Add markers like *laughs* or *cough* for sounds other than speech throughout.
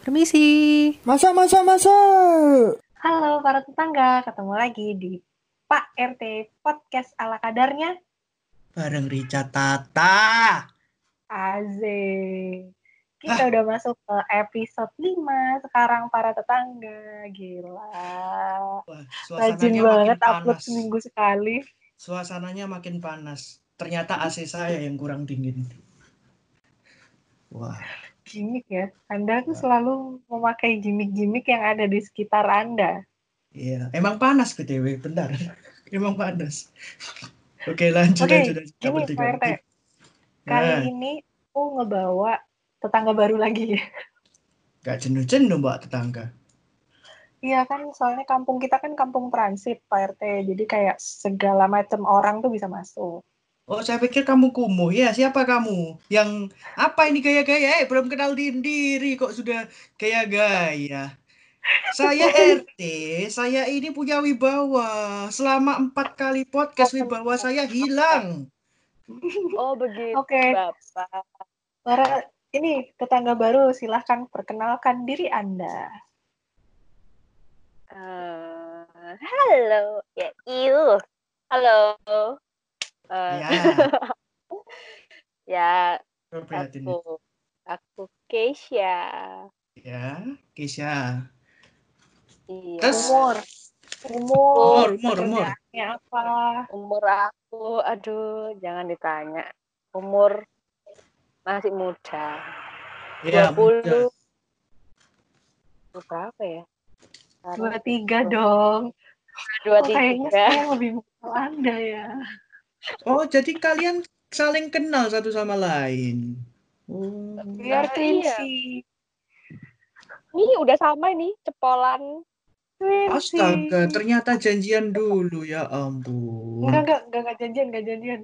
Permisi. Masa, masa, masa. Halo para tetangga, ketemu lagi di Pak RT Podcast ala kadarnya. Bareng Rica Tata. Aze. Kita udah masuk ke episode 5 sekarang para tetangga. Gila. Wah, Rajin suasananya banget makin upload panas. seminggu sekali. Suasananya makin panas. Ternyata AC saya yang kurang dingin. Wah, Gimik ya. Anda tuh selalu memakai gimmick-gimmick yang ada di sekitar Anda. iya. Emang panas BTW, bentar. *laughs* Emang panas. Oke, lanjut Oke, lanjut. lanjut. Gini Pak RT, kali Nah, ini aku ngebawa tetangga baru lagi. *laughs* Gak jenuh-jenuh mbak tetangga. Iya kan, soalnya kampung kita kan kampung transit, Pak RT. Jadi kayak segala macam orang tuh bisa masuk. Oh, saya pikir kamu kumuh. Ya, siapa kamu? Yang apa ini gaya-gaya? Eh, belum kenal diri kok sudah gaya-gaya. Saya RT, saya ini punya wibawa. Selama empat kali podcast wibawa saya hilang. Oh begitu Oke, Bapak. para ini tetangga baru, silahkan perkenalkan diri Anda. Eh, halo, ya iu. Halo. Eh, *laughs* Ya, ya aku aku Keisha. Ya, Kisha. Iya. Terus? Umur, umur, Umur, umur, umur. apa? Umur aku, aduh, jangan ditanya. Umur masih muda. Ya, 20. mudah. Umur berapa ya? Dua tiga dong. Dua Oh, kayaknya tiga. saya lebih kenal Anda ya. Oh, jadi kalian saling kenal satu sama lain. Oh. Biar iya. twinsi. Ini udah sama ini cepolan. Astaga, ternyata janjian dulu ya ampun. Enggak, enggak, enggak, enggak janjian, enggak janjian.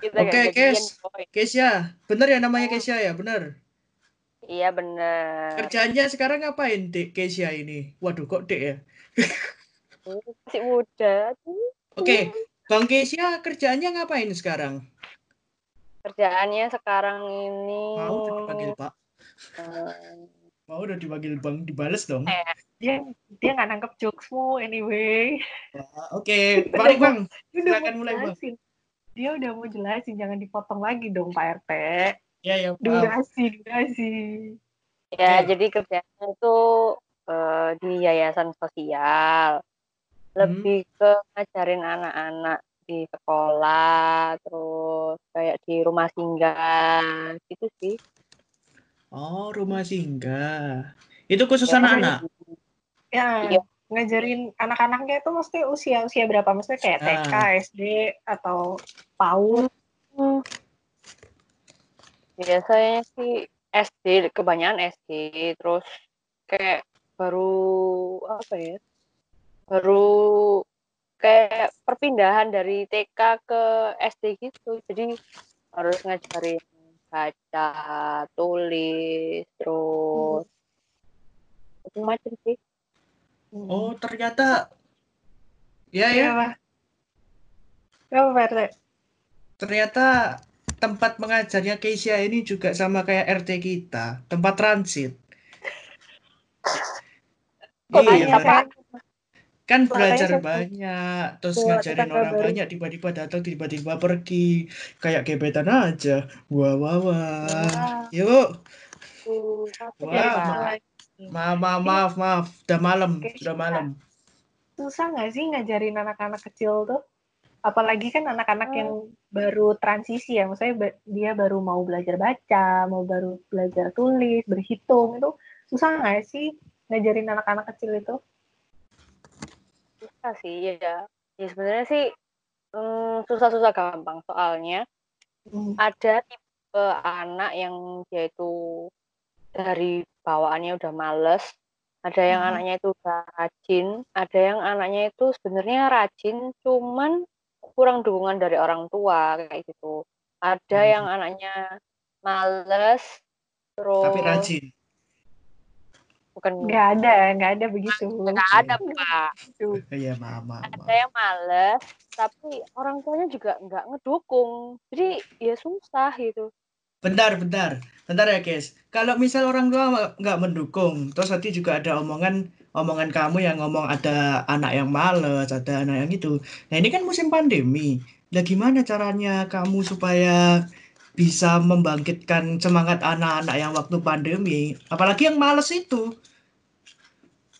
Kita Oke, jadian, Kes. boy. Kesya, bener ya namanya Kesya ya, bener. Iya bener. Kerjaannya sekarang ngapain, Dek Kesya ini? Waduh, kok Dek ya? Masih muda. Oke, Bang Kesya kerjaannya ngapain sekarang? Kerjaannya sekarang ini Mau udah dipanggil Pak? eh, Mau udah dipanggil Bang, dibales dong. Eh. Dia dia nggak nangkep jokesmu anyway. Ah, Oke, mari Bang. Silakan mulai, Bang. Dia udah mau jelasin, jangan dipotong lagi dong Pak RT. Ya, ya. Durasi, durasi. ya Oke. jadi kerjanya itu eh, di yayasan sosial. Lebih ke ngajarin anak-anak di sekolah, terus kayak di rumah singgah gitu sih. Oh, rumah singgah. Itu khusus Ya, anak-anak? Ya, Iya. ngajarin anak-anaknya itu mesti usia-usia berapa? Maksudnya kayak Ah. TK, SD, atau PAUD. Biasanya sih SD, kebanyakan SD, terus kayak baru apa ya? Baru kayak perpindahan dari TK ke SD gitu. Jadi harus ngajarin baca, tulis, terus macam-macam sih. Oh, ternyata ya Iya, ya, Pak RT? ternyata tempat mengajarnya Keisha ini juga sama kayak RT kita, tempat transit. Kok Iya. Pak? Kan Makanya belajar saya- banyak, terus Buat ngajarin orang baru. banyak, tiba-tiba datang, tiba-tiba pergi, kayak gebetan aja. Wah, wah, wah. Wah, Yuk, Uh, Wah, maaf, maaf, maaf, maaf. Udah malam, Oke, sudah malam. susah nggak sih ngajarin anak-anak kecil tuh? Apalagi kan anak-anak Hmm. yang baru transisi ya, maksudnya dia baru mau belajar baca, mau baru belajar tulis, berhitung, itu susah nggak sih ngajarin anak-anak kecil itu? Susah sih ya ya sebenarnya sih mm, susah-susah gampang soalnya Hmm. ada tipe anak yang dia itu dari bawaannya udah males ada yang Mhm. anaknya itu udah rajin ada yang anaknya itu sebenarnya rajin cuman kurang dukungan dari orang tua kayak gitu ada Hmm. yang anaknya males terus Tapi rajin. Bukan Nggak ada, nggak ada begitu. nggak ada pak *laughs* Tuh. Iya, maaf, maaf, ada yang males tapi orang tuanya juga nggak ngedukung jadi ya susah gitu bentar, bentar. Bentar ya, guys. Kalau misal orang tua nggak mendukung, terus tadi juga ada omongan omongan kamu yang ngomong ada anak yang males, ada anak yang itu. Nah, ini kan musim pandemi. Nah, gimana caranya kamu supaya bisa membangkitkan semangat anak-anak yang waktu pandemi? Apalagi yang males itu.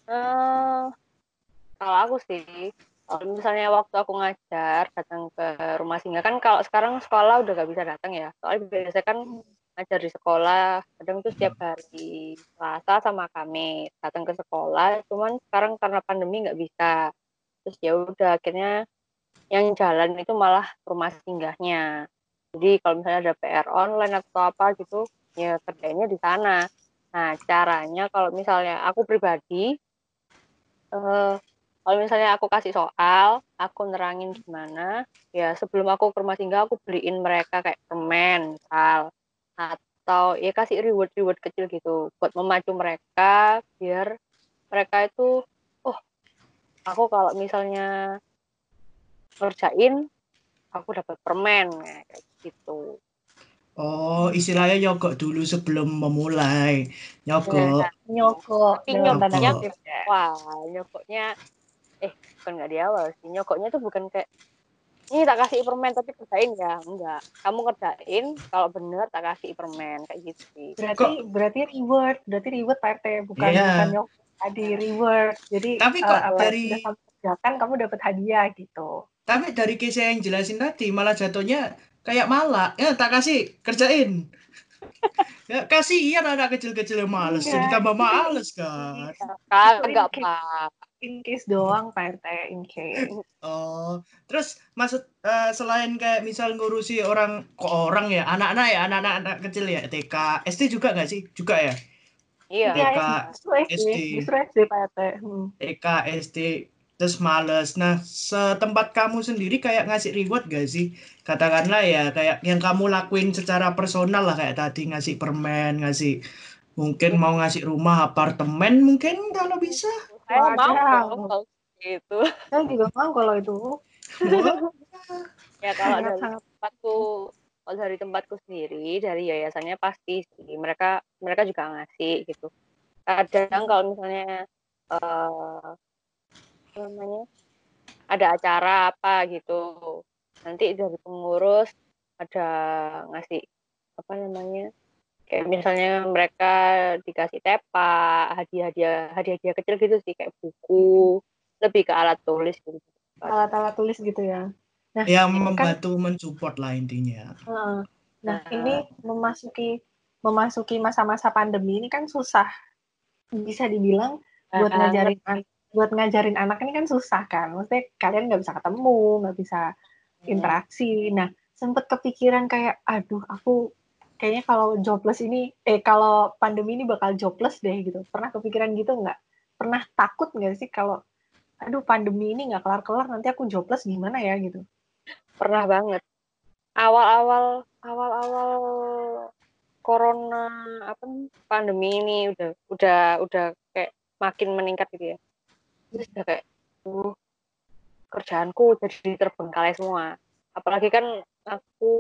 Eh, kalau aku sih, kalau misalnya waktu aku ngajar datang ke rumah singgah kan kalau sekarang sekolah udah gak bisa datang ya. Soalnya biasanya kan ngajar di sekolah, kadang itu setiap hari Selasa sama kami datang ke sekolah. Cuman sekarang karena pandemi nggak bisa. Terus ya udah akhirnya yang jalan itu malah rumah singgahnya. Jadi kalau misalnya ada PR online atau apa gitu, ya kerjanya di sana. Nah, caranya kalau misalnya aku pribadi uh, kalau misalnya aku kasih soal, aku nerangin gimana, ya sebelum aku ke rumah singgah aku beliin mereka kayak permen, misal atau ya kasih reward-reward kecil gitu buat memacu mereka biar mereka itu oh aku kalau misalnya ngerjain aku dapat permen kayak gitu. Oh, istilahnya nyogok dulu sebelum memulai. Nyogok. Ya, nyogok. Tapi nyogoknya, wah, nyogoknya, eh, bukan nggak di awal sih. Nyogoknya tuh bukan kayak, ini tak kasih permen tapi kerjain ya. Enggak. Kamu kerjain, kalau bener tak kasih permen. Kayak gitu sih. Berarti, kok? berarti reward. Berarti reward Pak RT. Bukan, yeah. bukan nyogok. Tadi reward. Jadi, tapi kok uh, dari... kamu kerjakan, kamu dapat hadiah gitu. Tapi dari kisah yang jelasin tadi, malah jatuhnya kayak malak ya tak kasih kerjain. *laughs* Ya kasihan anak kecil-kecil yang males ya. jadi tambah males kan. Kan enggak apa in case doang Pak RT in case. Oh terus maksud uh, selain kayak misal ngurusi orang kok orang ya? Anak-anak ya anak-anak anak kecil ya? TK SD juga nggak sih? Juga ya? Iya. TK SD SD Pak RT hmm. TK SD terus males. Nah, setempat kamu sendiri kayak ngasih reward gak sih? Katakanlah ya kayak yang kamu lakuin secara personal lah kayak tadi ngasih permen, ngasih mungkin mau ngasih rumah apartemen mungkin kalau bisa. Saya mau itu. Saya juga mau kalau itu. *laughs* ya kalau dari tempatku kalau dari tempatku sendiri dari yayasannya pasti sih mereka mereka juga ngasih gitu kadang kalau misalnya uh, namanya ada acara apa gitu nanti dari pengurus ada ngasih apa namanya kayak misalnya mereka dikasih tepa hadiah-hadiah hadiah-hadiah kecil gitu sih kayak buku lebih ke alat tulis gitu. Alat-alat tulis gitu ya. Nah yang kan membantu kan, mensupport lah intinya. Nah, nah. ini memasuki memasuki masa-masa pandemi ini kan susah. Bisa dibilang buat uh, ngajarin buat ngajarin anak ini kan susah kan. Maksudnya kalian nggak bisa ketemu, nggak bisa. Interaksi. Nah, sempet kepikiran kayak, aduh, aku kayaknya kalau jobless ini, eh kalau pandemi ini bakal jobless deh gitu. Pernah kepikiran gitu nggak? Pernah takut nggak sih kalau, aduh pandemi ini nggak kelar-kelar, nanti aku jobless gimana ya gitu? Pernah banget. Awal-awal, awal-awal corona apa pandemi ini udah udah udah kayak makin meningkat gitu ya terus udah kayak uh, kerjaanku jadi terbengkalai semua. Apalagi kan aku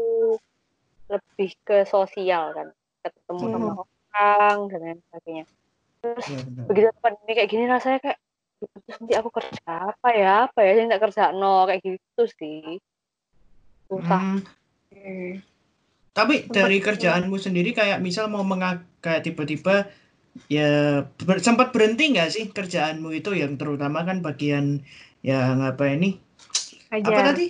lebih ke sosial kan ketemu hmm. sama orang dan lain sebagainya. Terus ya, begitu pandemi kayak gini rasanya kayak terus nanti aku kerja apa ya? Apa ya yang tak kerja no kayak gitu sih. Susah. Hmm. hmm. tapi dari kerjaanmu sendiri kayak misal mau mengak kayak tiba-tiba ya ber, sempat berhenti nggak sih kerjaanmu itu yang terutama kan bagian yang apa ini Ajar. apa tadi?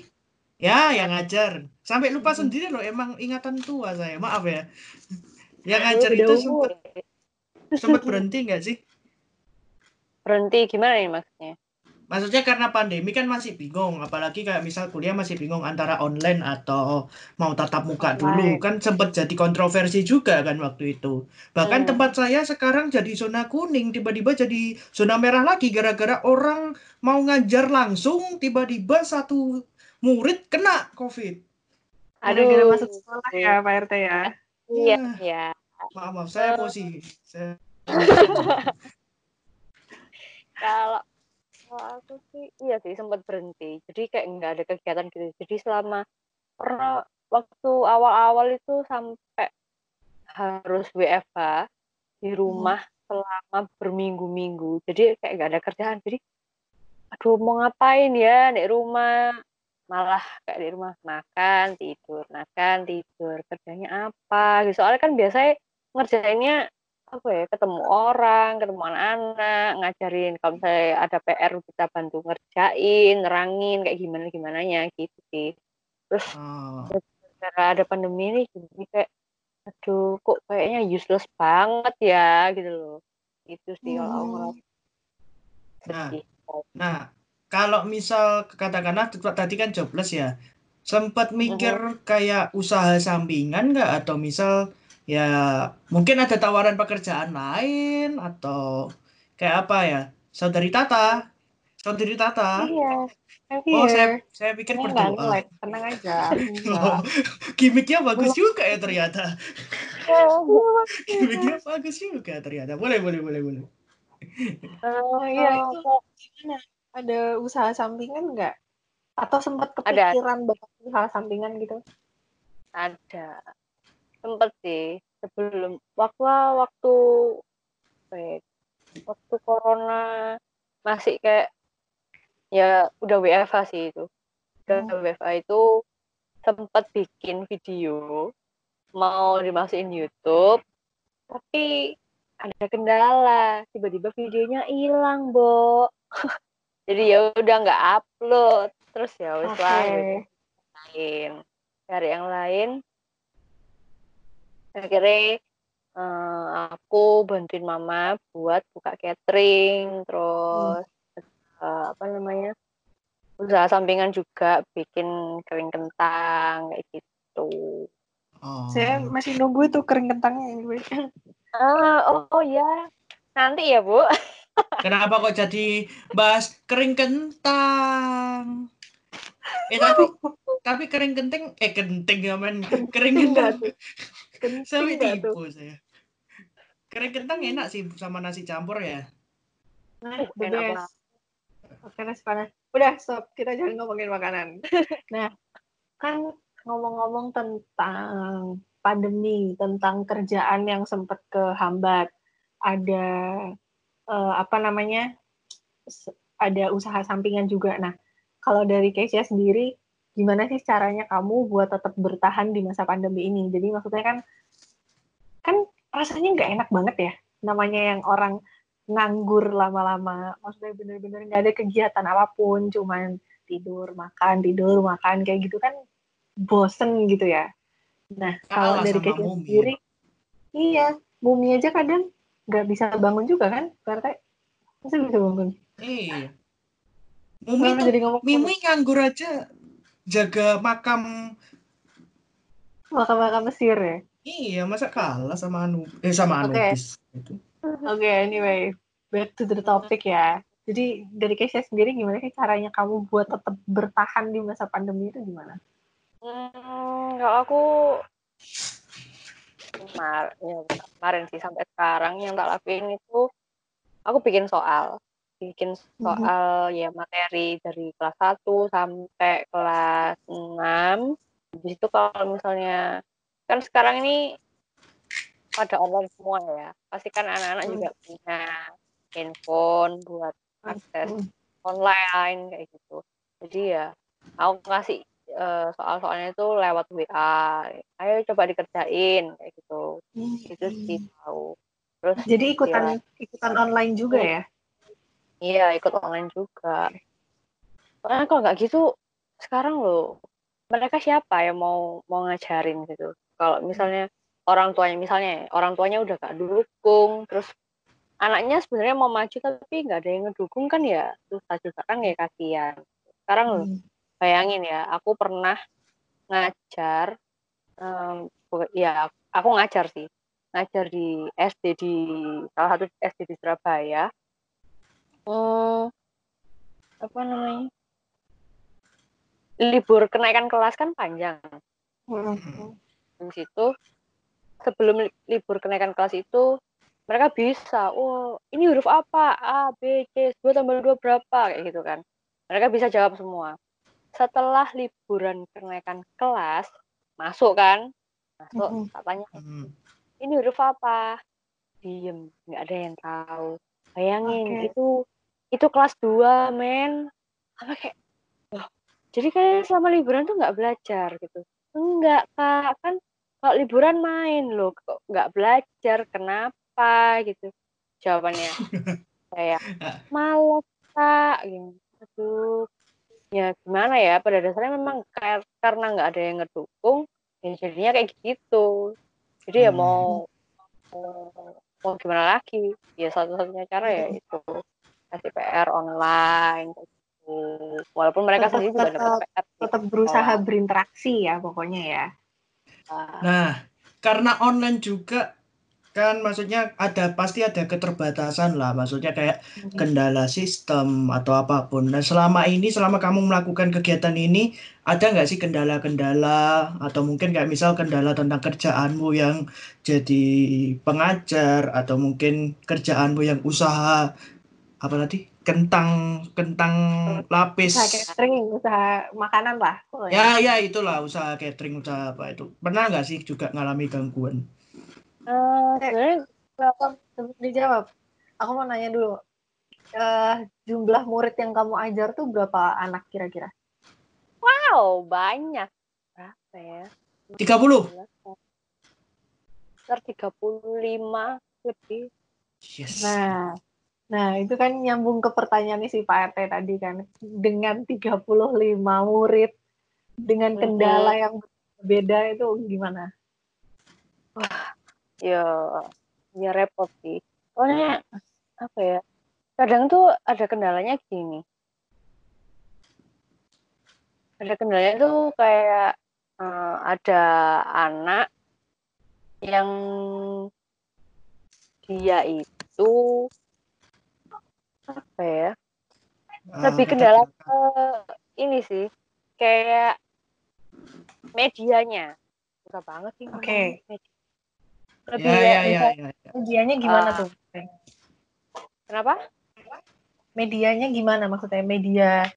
Ya yang ngajar. Sampai lupa hmm. sendiri loh emang ingatan tua saya. Maaf ya. *laughs* Yang ngajar itu sempat sempat berhenti nggak sih? Berhenti gimana nih maksudnya maksudnya karena pandemi kan masih bingung apalagi kayak misal kuliah masih bingung antara online atau mau tatap muka online. dulu. Kan sempat jadi kontroversi juga kan waktu itu. Bahkan hmm. tempat saya sekarang jadi zona kuning tiba-tiba jadi zona merah lagi gara-gara orang mau ngajar langsung tiba-tiba satu murid kena covid. Aduh gara-gara masuk sekolah ya Pak RT ya. Iya. Iya maaf maaf saya posisi saya... *laughs* kalau kalau aku sih iya sih sempat berhenti. Jadi kayak nggak ada kegiatan gitu. Jadi selama pernah waktu awal-awal itu sampai harus WFH di rumah selama berminggu-minggu. Jadi kayak gak ada kerjaan. Jadi aduh mau ngapain ya di rumah malah kayak di rumah makan tidur makan tidur kerjanya apa gitu soalnya kan biasanya ngerjainnya apa ya ketemu orang ketemu anak-anak ngajarin kalau misalnya ada PR kita bantu ngerjain nerangin kayak gimana gimana nya gitu sih. Terus Oh. ada pandemi ini jadi kayak aduh kok kayaknya useless banget ya gitu loh. Itu sih kalau aku Hmm. Nah, nah, kalau misal katakanlah tadi kan jobless ya, sempat mikir kayak usaha sampingan nggak? Atau misal ya mungkin ada tawaran pekerjaan lain atau kayak apa ya? Saudari Tata, saudari Tata. Iya. Oh, saya saya pikir Ini nggak berdoa. ngelek, tenang aja. *laughs* Oh, Enggak. gimmicknya bagus juga ya ternyata. *laughs* Gimmicknya bagus juga ternyata. Boleh, boleh, boleh, boleh. Oh iya itu gimana? Ada usaha sampingan nggak? Atau sempat Ada. kepikiran bakal usaha sampingan gitu? ada sempet sih sebelum waktu waktu wait, waktu corona masih kayak ya udah WFH sih itu. Udah Hmm. WFH itu sempat bikin video mau dimasukin YouTube tapi ada kendala tiba-tiba videonya hilang Bo *laughs* jadi ya udah nggak upload terus ya lah gitu lain cari yang lain akhirnya eh, aku bantuin mama buat buka catering terus eh, apa namanya usaha sampingan juga bikin kering kentang kayak gitu. Oh. Saya masih nunggu itu kering kentangnya anyway. ah oh, oh ya nanti ya bu. *laughs* Kenapa kok jadi bahas kering kentang? Eh tapi tapi kering kenting eh kenting ya men. Kering kentang sampai tipu saya. Kering kentang enak sih sama nasi campur ya. Nah, the Enak banget. best. Oke, nasi panas. Udah, stop. Kita jangan ngomongin makanan. *laughs* Nah, kan ngomong-ngomong tentang pandemi, tentang kerjaan yang sempat kehambat, ada eh, apa namanya? Ada usaha sampingan juga. Nah, kalau dari Keisha sendiri, gimana sih caranya kamu buat tetap bertahan di masa pandemi ini? Jadi maksudnya kan, kan rasanya nggak enak banget ya, namanya yang orang nganggur lama-lama, maksudnya bener-bener nggak ada kegiatan apa pun, cuman tidur, makan, tidur, makan kayak gitu kan bosen gitu ya. Nah, kalau dari Mumi. sendiri, iya, Mumi aja kadang nggak bisa bangun juga kan, berarti masa bisa bangun? Iya. Mumi tuh jadi ngomong Mimi nganggur aja jaga makam. makam-makam Mesir ya? Iya, masa kalah sama Anu eh sama Oke. Anubis itu. Oke, anyway, back to the topic ya. Jadi dari Keisha sendiri gimana sih caranya kamu buat tetap bertahan di masa pandemi itu gimana? Hmm, kalau aku ya, kemarin sih sampai sekarang yang tak lakuin itu aku bikin soal bikin soal ya materi dari kelas 1 sampai kelas 6 di situ kalau misalnya kan sekarang ini pada online semua ya. Pasti kan anak-anak Hmm. juga punya handphone buat akses Hmm. online kayak gitu. Jadi ya aku kasih eh, soal-soalnya itu lewat WA ayo coba dikerjain kayak gitu. Itu sih tahu terus Jadi ikutan ikutan online juga ya? Iya ikut online juga. Soalnya kalau nggak gitu sekarang loh mereka siapa yang mau mau ngajarin gitu? Kalau misalnya orang tuanya misalnya orang tuanya udah gak dukung terus anaknya sebenarnya mau maju tapi nggak ada yang ngedukung kan ya susah juga kan ya kasihan. Sekarang loh Hmm. bayangin ya aku pernah ngajar bu- ya aku ngajar sih. Ngajar di SD di salah satu SD di Surabaya Hmm, apa namanya? Libur kenaikan kelas kan panjang. Hmm. di situ sebelum li- libur kenaikan kelas itu mereka bisa oh ini huruf apa? A B C 2 tambah 2 berapa kayak gitu kan. Mereka bisa jawab semua. Setelah liburan kenaikan kelas masuk kan? Masuk tak tanya Hmm. ini huruf apa? Diem nggak ada yang tahu. Bayangin Oke. itu itu kelas 2 men. Apa kayak loh jadi kalian selama liburan tuh nggak belajar? Gitu. Enggak kak. Kan kalau liburan main loh. Kok nggak belajar? Kenapa? Gitu. Jawabannya *laughs* kayak malas kak. Gitu. Aduh. Ya gimana ya? Pada dasarnya memang kar- karena nggak ada yang ngedukung ya jadinya kayak gitu. Jadi ya Hmm. mau mau, mau gimana lagi? Ya satu-satunya cara ya itu kasih PR online gitu. walaupun mereka Tetap- sendiri juga dapat tetap- PR Tetap berusaha berinteraksi ya pokoknya ya. Nah, karena online juga kan maksudnya ada pasti ada keterbatasan lah maksudnya kayak kendala sistem atau apa pun. Nah selama ini selama kamu melakukan kegiatan ini ada nggak sih kendala-kendala atau mungkin kayak misal kendala tentang kerjaanmu yang jadi pengajar atau mungkin kerjaanmu yang usaha apa tadi kentang kentang lapis. Usaha catering, usaha makanan lah. pokoknya. Ya ya itulah usaha catering usaha apa itu. Pernah nggak sih juga ngalami gangguan? Eh, sebenarnya Kenapa? Sebelum dijawab, aku mau nanya dulu. Eh, jumlah murid yang kamu ajar tuh berapa anak kira-kira? wow banyak berapa ya 30. sekitar 35 lebih Yes. Nah, nah itu kan nyambung ke pertanyaannya si Pak RT tadi kan. Dengan 35 murid, dengan kendala yang berbeda itu gimana? ya ya repot sih soalnya apa ya kadang tuh ada kendalanya gini ada kendalanya tuh kayak eh, ada anak yang dia itu apa ya Ah, lebih kendala ke ini sih kayak medianya suka banget sih Oke. media. lebih Ya ya ya ya. ya. Medianya gimana Ah. tuh? kenapa Medianya gimana maksudnya? Media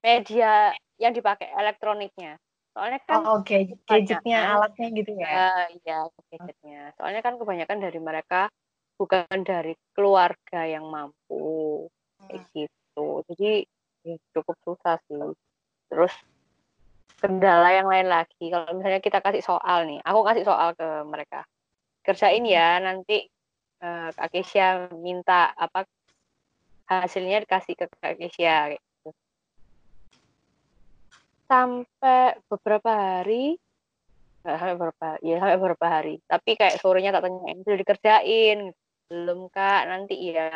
media yang dipakai elektroniknya soalnya kan oh, oke gadgetnya, kebanyakan- alatnya gitu ya. iya gadgetnya soalnya kan kebanyakan dari mereka bukan dari keluarga yang mampu kayak gitu. Jadi ya, cukup susah sih. Terus kendala yang lain lagi. Kalau misalnya kita kasih soal nih aku kasih soal ke mereka. Kerjain ya nanti eh, Kak Kesia minta apa hasilnya dikasih ke Kak Kesia gitu. sampai beberapa hari sampai beberapa ya sampai beberapa hari. Tapi kayak sorenya tak tanyain sudah dikerjain belum kak. Nanti ya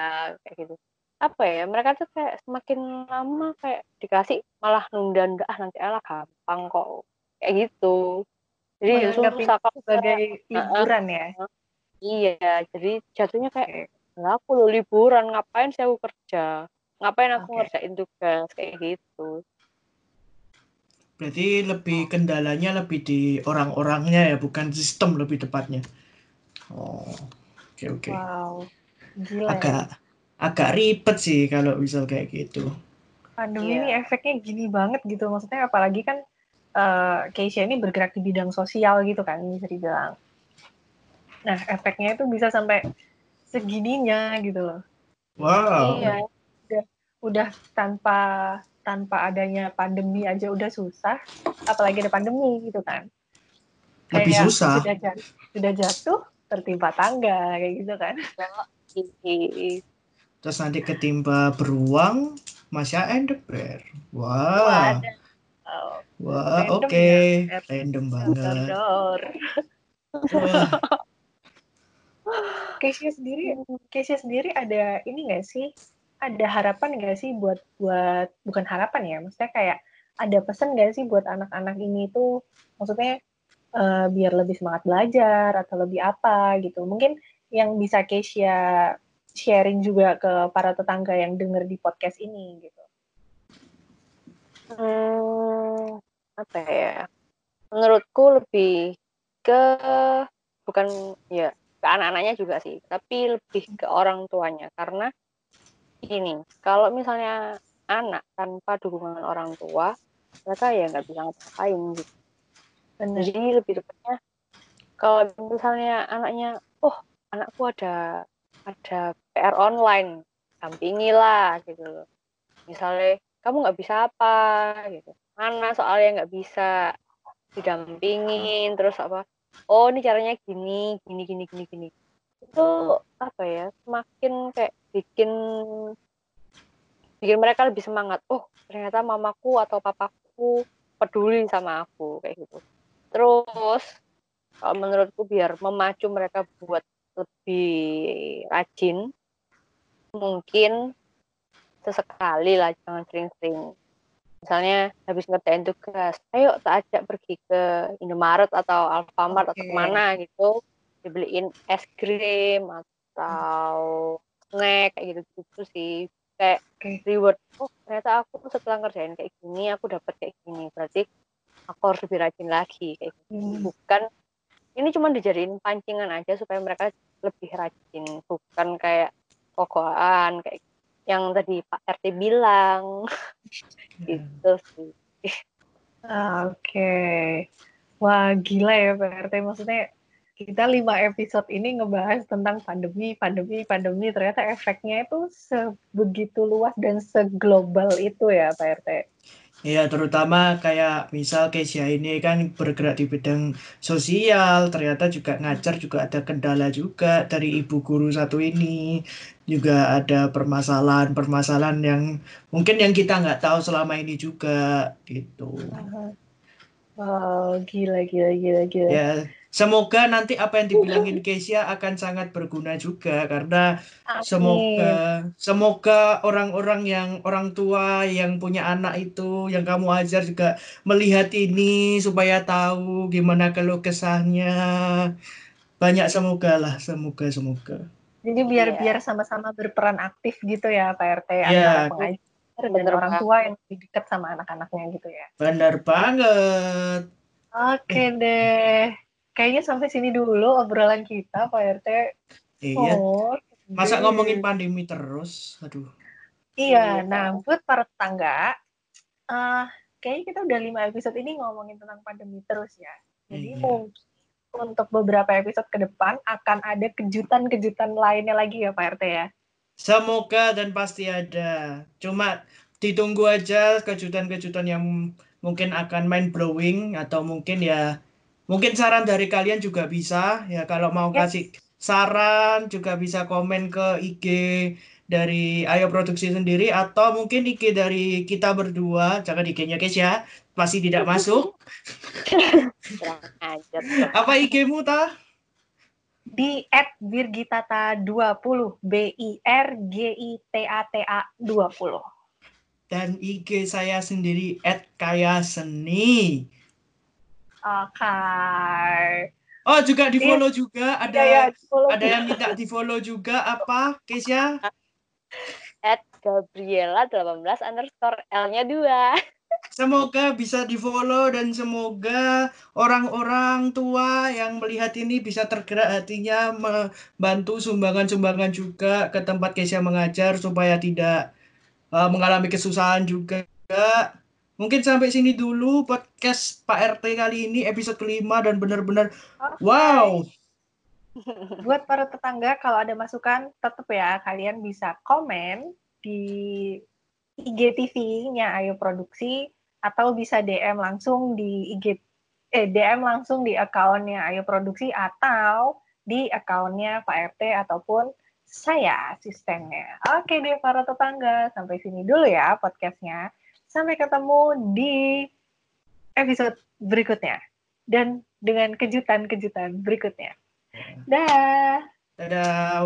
kayak gitu. Apa ya mereka tuh kayak semakin lama kayak dikasih malah nunda-nunda ah nanti alah gampang kok. Kayak gitu. Jadi susah kok sebagai liburan ya. iya jadi jatuhnya kayak lah aku lo liburan ngapain sih aku kerja? Ngapain aku Oke. ngerjain tugas? Kayak gitu. Berarti lebih kendalanya lebih di orang-orangnya ya, bukan sistem lebih tepatnya. Oh, oke oke. Wow. Gila ya. Agak agak ribet sih kalau misal kayak gitu. Pandemi Iya. ini efeknya gini banget gitu. Maksudnya apalagi kan eh Keisha ini bergerak di bidang sosial gitu kan bisa dibilang. Nah, efeknya itu bisa sampai segininya gitu loh. Wow. iya Udah tanpa tanpa adanya pandemi aja udah susah, apalagi ada pandemi gitu kan. Lebih Kayak susah. Sudah jatuh, sudah jatuh tertimpa tangga kayak gitu kan. *laughs* Terus nanti ketimpa beruang, masih the bear. Wah. Waduh. Wah, Random oke. ya. Random banget. Keisha sendiri, Keisha sendiri ada ini nggak sih? Ada harapan nggak sih buat buat bukan harapan ya, maksudnya kayak ada pesan nggak sih buat anak-anak ini tuh, maksudnya eh, biar lebih semangat belajar atau lebih apa gitu? Mungkin yang bisa Keisha sharing juga ke para tetangga yang denger di podcast ini gitu. Hmm, apa ya? Menurutku lebih ke bukan ya ke anak-anaknya juga sih, tapi lebih ke orang tuanya karena ini kalau misalnya anak tanpa dukungan orang tua mereka ya nggak bisa ngapain gitu. Bener. Jadi lebih tepatnya kalau misalnya anaknya oh anakku ada ada PR online dampingilah gitu misalnya kamu nggak bisa apa? Gitu. Mana soalnya nggak bisa didampingin terus apa oh ini caranya gini gini gini gini gini. Itu apa ya semakin kayak bikin bikin mereka lebih semangat. Oh ternyata mamaku atau papaku peduli sama aku kayak gitu terus kalau menurutku biar memacu mereka buat lebih rajin mungkin sesekali lah jangan sering-sering misalnya habis ngerjain tugas ayo tak ajak pergi ke Indomaret atau Alfamart okay. atau ke mana gitu dibeliin es krim atau snack kayak gitu gitu sih kayak okay. reward oh ternyata aku setelah ngerjain kayak gini aku dapat kayak gini berarti aku harus lebih rajin lagi kayak gitu. Hmm. bukan ini cuma dijadiin pancingan aja supaya mereka lebih rajin bukan kayak kokoan kayak yang tadi Pak RT bilang *laughs* gitu sih ah, oke okay. wah gila ya Pak RT maksudnya kita lima episode ini ngebahas tentang pandemi, pandemi, pandemi. Ternyata efeknya itu sebegitu luas dan seglobal itu ya, Pak RT. Iya, terutama kayak misal Kesia ini kan bergerak di bidang sosial, ternyata juga ngajar juga ada kendala juga dari ibu guru satu ini. Juga ada permasalahan-permasalahan yang mungkin yang kita nggak tahu selama ini juga gitu. Wow, gila, gila, gila, gila. Ya, Semoga nanti apa yang dibilangin Kesia akan sangat berguna juga karena Amin. semoga semoga orang-orang yang orang tua yang punya anak itu yang kamu ajar juga melihat ini supaya tahu gimana kalau kesahnya banyak semoga lah semoga semoga. Jadi biar yeah. biar sama-sama berperan aktif gitu ya Pak RT yeah. antara pengajar dan orang tua yang lebih dekat sama anak-anaknya gitu ya. Benar banget. Oke deh kayaknya sampai sini dulu obrolan kita Pak RT. Iya. Oh, Masa ngomongin pandemi terus? Aduh. Iya, nah buat para tetangga, uh, kayaknya kita udah lima episode ini ngomongin tentang pandemi terus ya. Jadi iya. mungkin untuk beberapa episode ke depan akan ada kejutan-kejutan lainnya lagi ya Pak RT ya. Semoga dan pasti ada. Cuma ditunggu aja kejutan-kejutan yang mungkin akan mind blowing atau mungkin ya Mungkin saran dari kalian juga bisa ya kalau mau yes. kasih saran juga bisa komen ke IG dari Ayo Produksi sendiri atau mungkin IG dari kita berdua, jangan IG-nya guys ya, masih tidak *laughs* masuk. Apa IG-mu ta? Di at Birgitata 20, B I R G I T A T A 20. Dan IG saya sendiri at Kaya Seni. Oke. Okay. Oh juga di follow juga ada ya, ya, ada yang minta di follow juga apa Kesia? At Gabriela 18 underscore L-nya 2. Semoga bisa di follow dan semoga orang-orang tua yang melihat ini bisa tergerak hatinya membantu sumbangan-sumbangan juga ke tempat Kesia mengajar supaya tidak uh, mengalami kesusahan juga. Mungkin sampai sini dulu podcast Pak RT kali ini episode kelima dan benar-benar okay. wow. *laughs* Buat para tetangga kalau ada masukan tetap ya kalian bisa komen di IGTV-nya Ayo Produksi atau bisa DM langsung di IG eh DM langsung di akunnya Ayo Produksi atau di akunnya Pak RT ataupun saya asistennya. Oke deh para tetangga, sampai sini dulu ya podcastnya. Sampai ketemu di episode berikutnya dan dengan kejutan-kejutan berikutnya. Dah. Dadah.